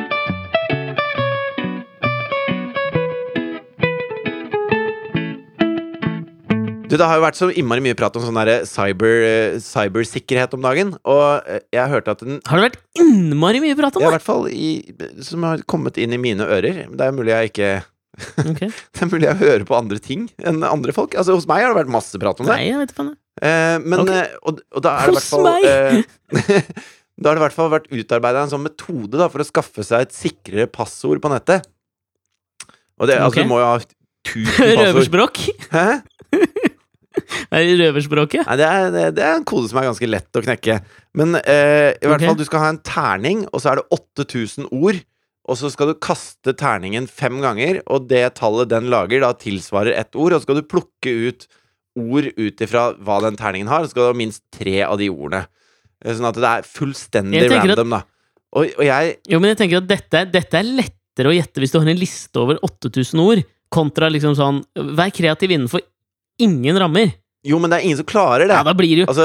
Du, Det har jo vært så innmari mye prat om sånn derre cyber, eh, cybersikkerhet om dagen. Og eh, jeg hørte at den
Har det vært innmari mye prat om det?
ja, I hvert fall i, som har kommet inn i mine ører. Det er mulig jeg ikke
okay.
Det er mulig jeg hører på andre ting enn andre folk. Altså Hos meg har det vært masse prat om det.
Nei, jeg vet ikke.
Eh, men,
Ok.
eh, og, og da er det hvert
Hos
fall
meg?
eh, Da har det i hvert fall vært utarbeida en sånn metode da, for å skaffe seg et sikrere passord på nettet. Og det, altså, du må jo ha tusen passord.
Røverspråk?
Hæ?
Er det røverspråket?
Nei, det er, det, det er en kode som er ganske lett å knekke. Men eh, i hvert
okay.
fall, du skal ha en terning, og så er det 8000 ord. Og så skal du kaste terningen fem ganger, og det tallet den lager, da tilsvarer ett ord. Og så skal du plukke ut ord ut ifra hva den terningen har, og så skal du ha minst tre av de ordene. Eh, Sånn at det er fullstendig
random, at-
da. Og, og jeg
Jo, men jeg tenker at dette, dette er lettere å gjette hvis du har en liste over 8000 ord, kontra liksom sånn Vær kreativ innenfor ingen rammer.
Jo, men det er ingen som klarer det.
Ja, da blir det jo,
Altså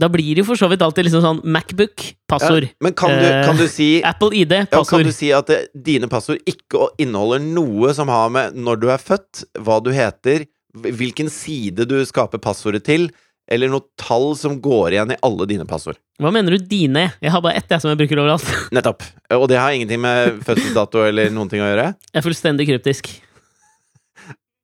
da blir det jo for så vidt alltid liksom sånn Macbook, passord.
ja, Men kan du,
Eh,
kan du si
Apple ID,
Ja, kan du si at det, dine passord ikke inneholder noe som har med når du er født, hva du heter, hvilken side du skaper passordet til, eller noe tall som går igjen i alle dine passord?
Hva mener du dine? Jeg har bare ett jeg som jeg bruker overalt.
Nettopp. Og det har ingenting med fødselsdato eller noen ting å gjøre?
Jeg er fullstendig kryptisk.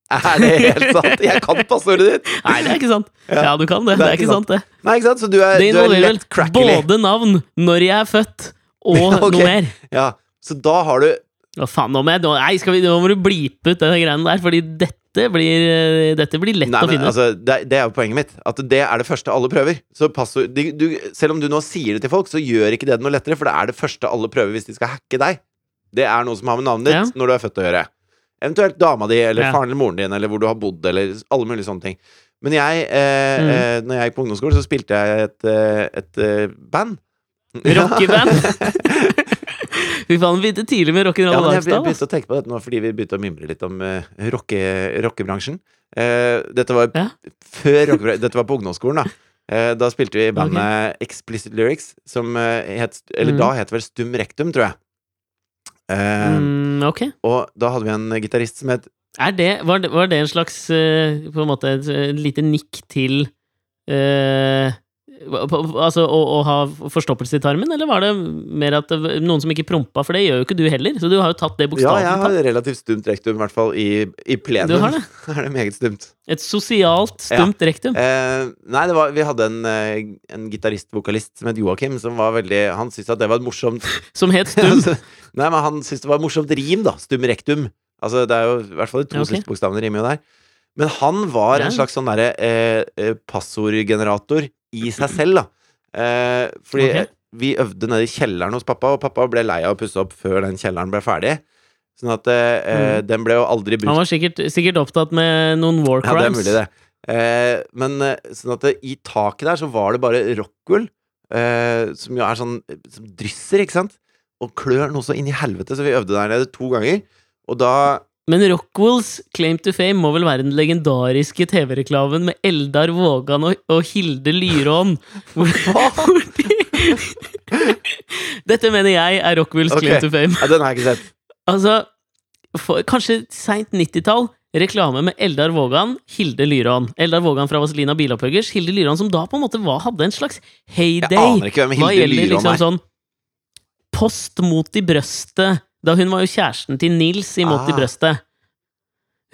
Er det helt sant? Jeg kan passordet ditt!
Nei, det er ikke sant.
Ja.
Du kan det. Det er ikke sant, det.
Nei, ikke sant? Så du er,
Det
du er
involverer vel både navn, når jeg er født, og
okay.
noe mer.
Ja, så da har du
Hva faen, nå jeg Nei, skal vi, nå må du blipe ut den greiene der, fordi dette blir, eh, dette blir lett
Nei,
å
men
finne ut.
altså, det, er- det er jo poenget mitt. At det er det første alle prøver. Så passord, de, du, selv om du nå sier det til folk, så gjør ikke det det noe lettere, for det er det første alle prøver hvis de skal hacke deg. Det er noe som har med navnet ditt
Ja.
når du er født å gjøre. Eventuelt dama di, eller
Ja.
faren eller moren din, eller hvor du har bodd, eller alle mulige sånne ting. Men jeg, eh,
Mm.
eh, når jeg gikk på ungdomsskolen, så spilte jeg et, et, et eh, band.
Rockeband! Fy faen, begynte tidlig med
Ja,
rock'n'roll
men jeg begynte å tenke på dette nå fordi vi begynte å mimre litt om uh, rocke, rockebransjen. Uh, dette var
Ja.
før rockebra- Dette var på ungdomsskolen, da. Uh, da spilte vi bandet Explicit Lyrics, som eh, het Eller
Mm.
da het vel Stum Rektum, tror jeg. Eh,
Mm, okay.
Og da hadde vi en gitarist som het
Er det, var, det, var det en slags eh, På en måte et eh, lite nikk til på- Altså å, å ha forstoppelse i tarmen, eller var det mer at det, noen som ikke prompa? For det gjør jo ikke du heller, så du har jo tatt det
Ja, jeg
har
har relativt stumt rektum, i hvert fall i, i plenum.
Du har det?
er det meget stumt.
Et sosialt stumt rektum.
Eh, nei, det var, vi hadde en, eh, en gitarist-vokalist som het Joakim, som var veldig Han syntes at det var et morsomt
Som het Stum.
Nei, men han syntes det var et morsomt rim, da. Stum rektum. Altså, det er jo i hvert fall de to
okay.
siste bokstavene rimer jo der. Men han var
Ja.
en slags sånn derre eh, eh, passordgenerator i seg selv, da. Eh, fordi
okay.
vi øvde nede i kjelleren hos pappa, og pappa ble lei av å pusse opp før den kjelleren ble ferdig. Sånn at eh, mm. den ble jo aldri brukt
Han var sikkert, sikkert opptatt med noen war crimes.
ja, det er mulig, det. Eh, men eh, sånn at i taket der så var det bare rockwool, eh, som jo er sånn Som drysser, ikke sant? Og klør noe så inn i helvete, så vi øvde der nede to ganger. Og da
Men Rockwools claim to fame må vel være den legendariske TV-reklamen med Eldar Vågan og, og Hilde Lyrån. Hvor, de, Dette mener jeg er Rockwools
okay.
claim to fame.
ja, Den har jeg ikke sett.
Altså, for, kanskje seint 90-tall. Reklame med Eldar Vågan, Hilde Lyrån. Eldar Vågan fra Vazelina Bilopphøggers. Hilde Lyrån som da på en måte var, hadde en slags heyday.
Jeg aner ikke hvem Hilde Lyron
liksom
er.
sånn Post mot i brøstet. Da hun var jo kjæresten til Nils i Mot i
Ah.
brøstet.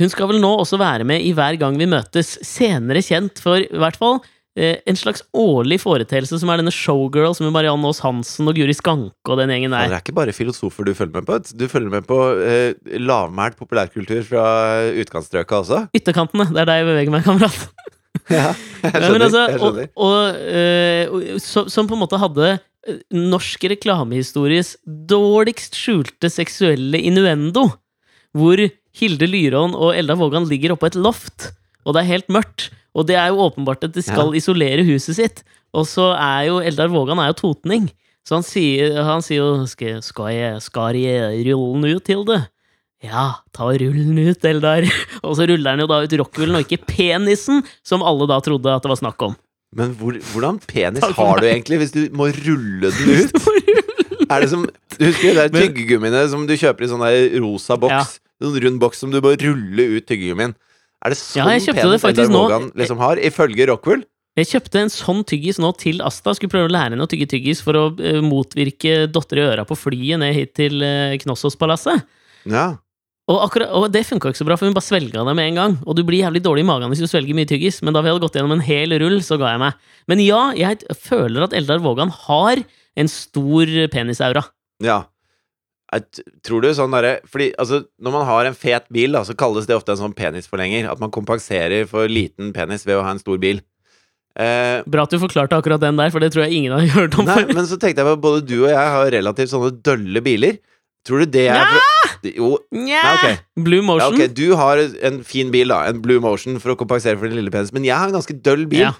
Hun skal vel nå også være med i Hver gang vi møtes, senere kjent for i hvert fall eh, en slags årlig foreteelse som er denne Showgirl som er Marianne Aas Hansen og Guri Skanke og den gjengen der.
Det er ikke bare filosofer du følger med på. Du følger med på eh, lavmælt populærkultur fra utkantstrøka også.
Ytterkantene, det er der jeg beveger meg, kamerat.
Ja, jeg skjønner.
men altså,
jeg skjønner.
og, og- som, som på en måte hadde norsk reklamehistories dårligst skjulte seksuelle innuendo. hvor Hilde Lyrån og Eldar Vågan ligger oppå et loft, og det er helt mørkt. Og det er jo åpenbart at de skal isolere huset sitt. Og så er jo Eldar Vågan er jo totning. Så han sier, han sier jo skal, skal, jeg, skal jeg rulle den ut, Hilde? Ja, ta og rull den ut, Eldar. Og så ruller han jo da ut rockhullen, og ikke penisen, som alle da trodde at det var snakk om.
Men hvor, hvordan penis har du egentlig hvis du må rulle den ut? Er det som Du husker de tyggegummiene som du kjøper i sånn der rosa boks?
Ja.
Sånn rund boks som du må rulle ut tyggegummien. Er det sånn
Ja,
penis Eldar. Vågan liksom har, ifølge Rockwool?
Jeg kjøpte en sånn tyggis nå til Asta. Skulle prøve å lære henne å tygge tyggis for å eh, motvirke dotter i øra på flyet ned hit til uh, Knossos-palasset.
Ja.
Og, akkurat, og det funka ikke så bra, for hun bare svelga det med en gang. Og du blir jævlig dårlig i magen hvis du svelger mye tyggis, men da vi hadde gått gjennom en hel rull, så ga jeg meg. Men ja, jeg føler at Eldar Vågan har en stor penisaura.
ja. Jeg tror du sånn derre Fordi altså, når man har en fet bil, da, så kalles det ofte en sånn penisforlenger. At man kompenserer for liten penis ved å ha en stor bil. Eh,
Bra at du forklarte akkurat den der, for det tror jeg ingen har hørt om
Nei,
før.
men så tenkte jeg på at både du og jeg har relativt sånne dølle biler. Tror du det er for... Jo,
Nja!
nei, ok.
Blue
Ja,
Motion.
ok, Du har en fin bil, da. En Blue Motion for å kompensere for din lille penis. Men jeg har en ganske døll bil.
Ja.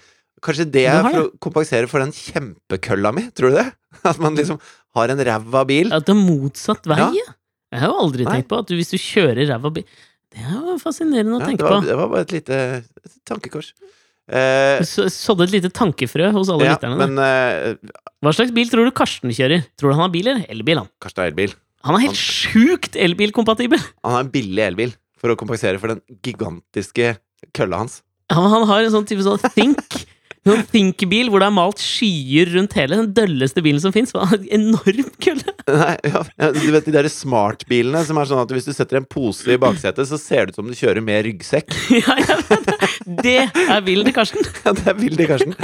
Kanskje det
Du
er
har
for å kompensere for den kjempekølla mi? Tror du det? At man liksom har en ræva bil?
At det er motsatt vei,
Ja.
Jeg har jo aldri
Nei.
tenkt på at du, hvis du kjører ræva bil Det er jo fascinerende å
Ja,
tenke
det, var,
på.
det var bare et lite et tankekors. Eh,
Så- Sådde et lite tankefrø hos alle
ja,
lytterne. der.
men eh,
Hva slags bil tror du Karsten kjører? Tror du han har bil eller elbil? Han,
Karsten har elbil.
Han er helt sjukt elbilkompatibel!
Han har en billig elbil for å kompensere for den gigantiske kølla hans.
Han, han har en sånn type sånn Think. Sånn Think-bil hvor det er malt skyer rundt hele. Den dølleste bilen som fins. Enorm kølle!
Nei, ja, ja, du vet de der smartbilene som er sånn at hvis du setter en pose i baksetet, så ser det ut som du kjører med ryggsekk.
Ja, ja, det. er bilen til Karsten.
Ja, det er billig, Karsten.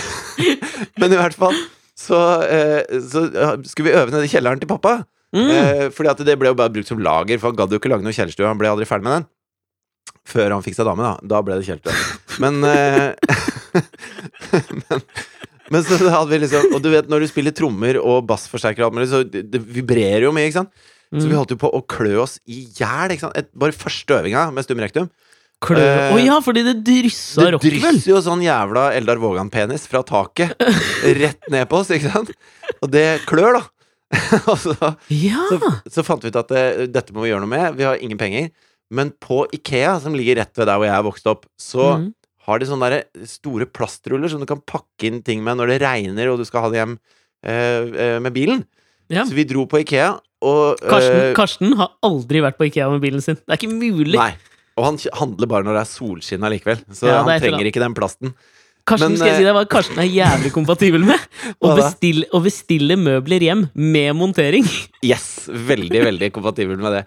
Men i hvert fall så, eh, så skulle vi øve nede i kjelleren til pappa.
Mm.
Eh, fordi at det ble jo bare brukt som lager, for han gadd jo ikke lage noe kjellerstue. Han ble aldri ferdig med den. Før han fikk seg dame, da. Da ble det kjellerstue. Men, eh, men Men så hadde vi liksom Og du vet når du spiller trommer og bassforsterker og alt mulig, så det, det vibrerer jo mye, ikke sant? Så vi
Mm.
holdt jo på å klø oss i hjel? Bare første øvinga med stum rektum.
Klø Å
eh,
ja, fordi det dryssa
Det
rock, vel?
drysser jo sånn jævla Eldar Vågan-penis fra taket rett ned på oss, ikke sant? Og det klør, da. Så,
Ja!
så, så fant vi ut at det, dette må vi gjøre noe med. Vi har ingen penger. Men på Ikea, som ligger rett ved der hvor jeg vokste opp, så
Mm.
har de sånne store plastruller som du kan pakke inn ting med når det regner og du skal ha det hjem eh, eh, med bilen.
Ja.
Så vi dro på Ikea, og
Karsten,
eh,
Karsten har aldri vært på Ikea med bilen sin. Det er ikke mulig!
Nei. Og han handler bare når det er solskinn allikevel. Så
Ja, er
han trenger ikke den plasten.
Karsten,
Men,
skal jeg si
eh,
deg hva Karsten er jævlig kompatibel med? Å bestille, å bestille møbler hjem med montering.
Yes! Veldig, veldig kompatibel med det.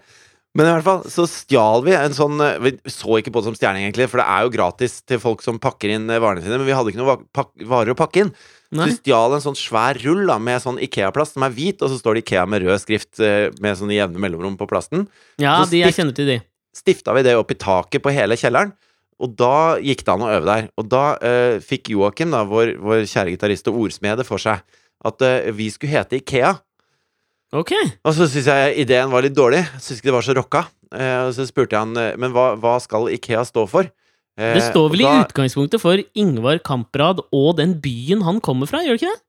Men i hvert fall så stjal vi en sånn eh, Vi så ikke på det som stjerning, egentlig, for det er jo gratis til folk som pakker inn eh, varene sine, men vi hadde ikke noen varer å pakke inn. Så vi stjal en sånn svær rull da med sånn Ikea-plast som er hvit, og så står det Ikea med rød skrift med sånne jevne mellomrom på plasten.
Ja,
Så
de jeg kjenner til de.
Stifta vi det opp i taket på hele kjelleren, og da gikk det an å øve der. Og da eh, fikk Joakim, da, vår, vår kjære gitarist og ordsmede, for seg at eh, vi skulle hete Ikea.
Ok.
Og så syns jeg ideen var litt dårlig. Syns ikke det var så rocka. Eh, og så spurte jeg han eh, Men hva, hva skal Ikea stå for? Eh,
Det står vel i utgangspunktet for Ingvar Kamprad og den byen han kommer fra, gjør det ikke det?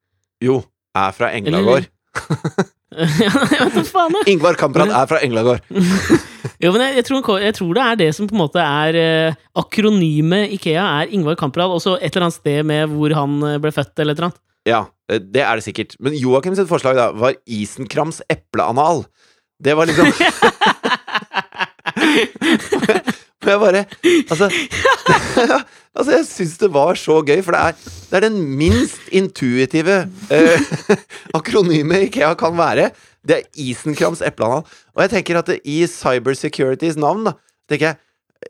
Jo, er fra Englagård. Ingvar Kamprad er fra Englagård.
Jo, men jeg, jeg, tror, jeg tror det er det som på en måte er eh, Akronymet Ikea er Ingvar Kamprad, Også et eller annet sted med hvor han eh, ble født, eller et eller annet.
Ja, eh, det er det sikkert. Men Joakim sitt forslag da var Isenkrams epleanal. Det var liksom Men jeg bare Altså, altså jeg syns det var så gøy, for det er, det er den minst intuitive eh, akronymet Ikea kan være. Det er Isenkrams epleanal. Og jeg tenker at det, i cybersecurities navn, da, tenker jeg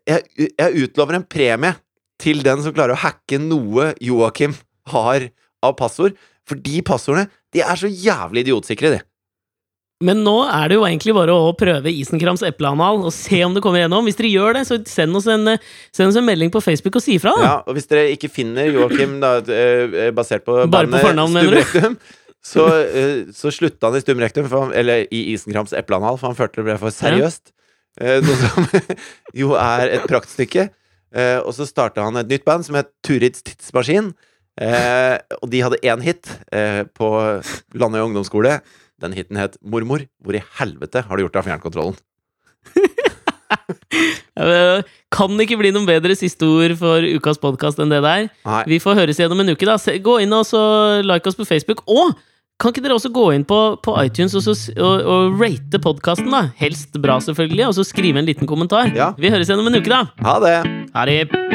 jeg, jeg utlover en premie til den som klarer å hacke noe Joakim har av passord. For de passordene de er så jævlig idiotsikre, de.
Men nå er det jo egentlig bare å prøve Isenkrams epleanal og se om det kommer gjennom. Hvis dere gjør det, så send oss en, eh, send oss en melding på Facebook og si ifra.
Ja, og hvis dere ikke finner Joakim da, eh, basert på
Bare på fornavn, du?
Så, eh, så slutta han i Stum Rektum, han, eller i Isenkrams epleanal, for han følte det ble for seriøst. Ja. noe som jo er et praktstykke. Eh, og så starta han et nytt band som het Turids Tidsmaskin. Eh, og de hadde én hit eh, på Landøy ungdomsskole. Den hiten het Mormor. Hvor i helvete har du gjort av fjernkontrollen?
Kan ikke bli noen bedre siste ord for ukas podkast enn det der.
Nei.
Vi får høres igjennom en uke. da Gå inn og så like oss på Facebook. Og kan ikke dere også gå inn på, på iTunes og, så, og, og rate podkasten? da Helst bra, selvfølgelig. Og så skrive en liten kommentar.
Ja.
Vi høres igjennom en uke, da.
Ha det!
Ha det.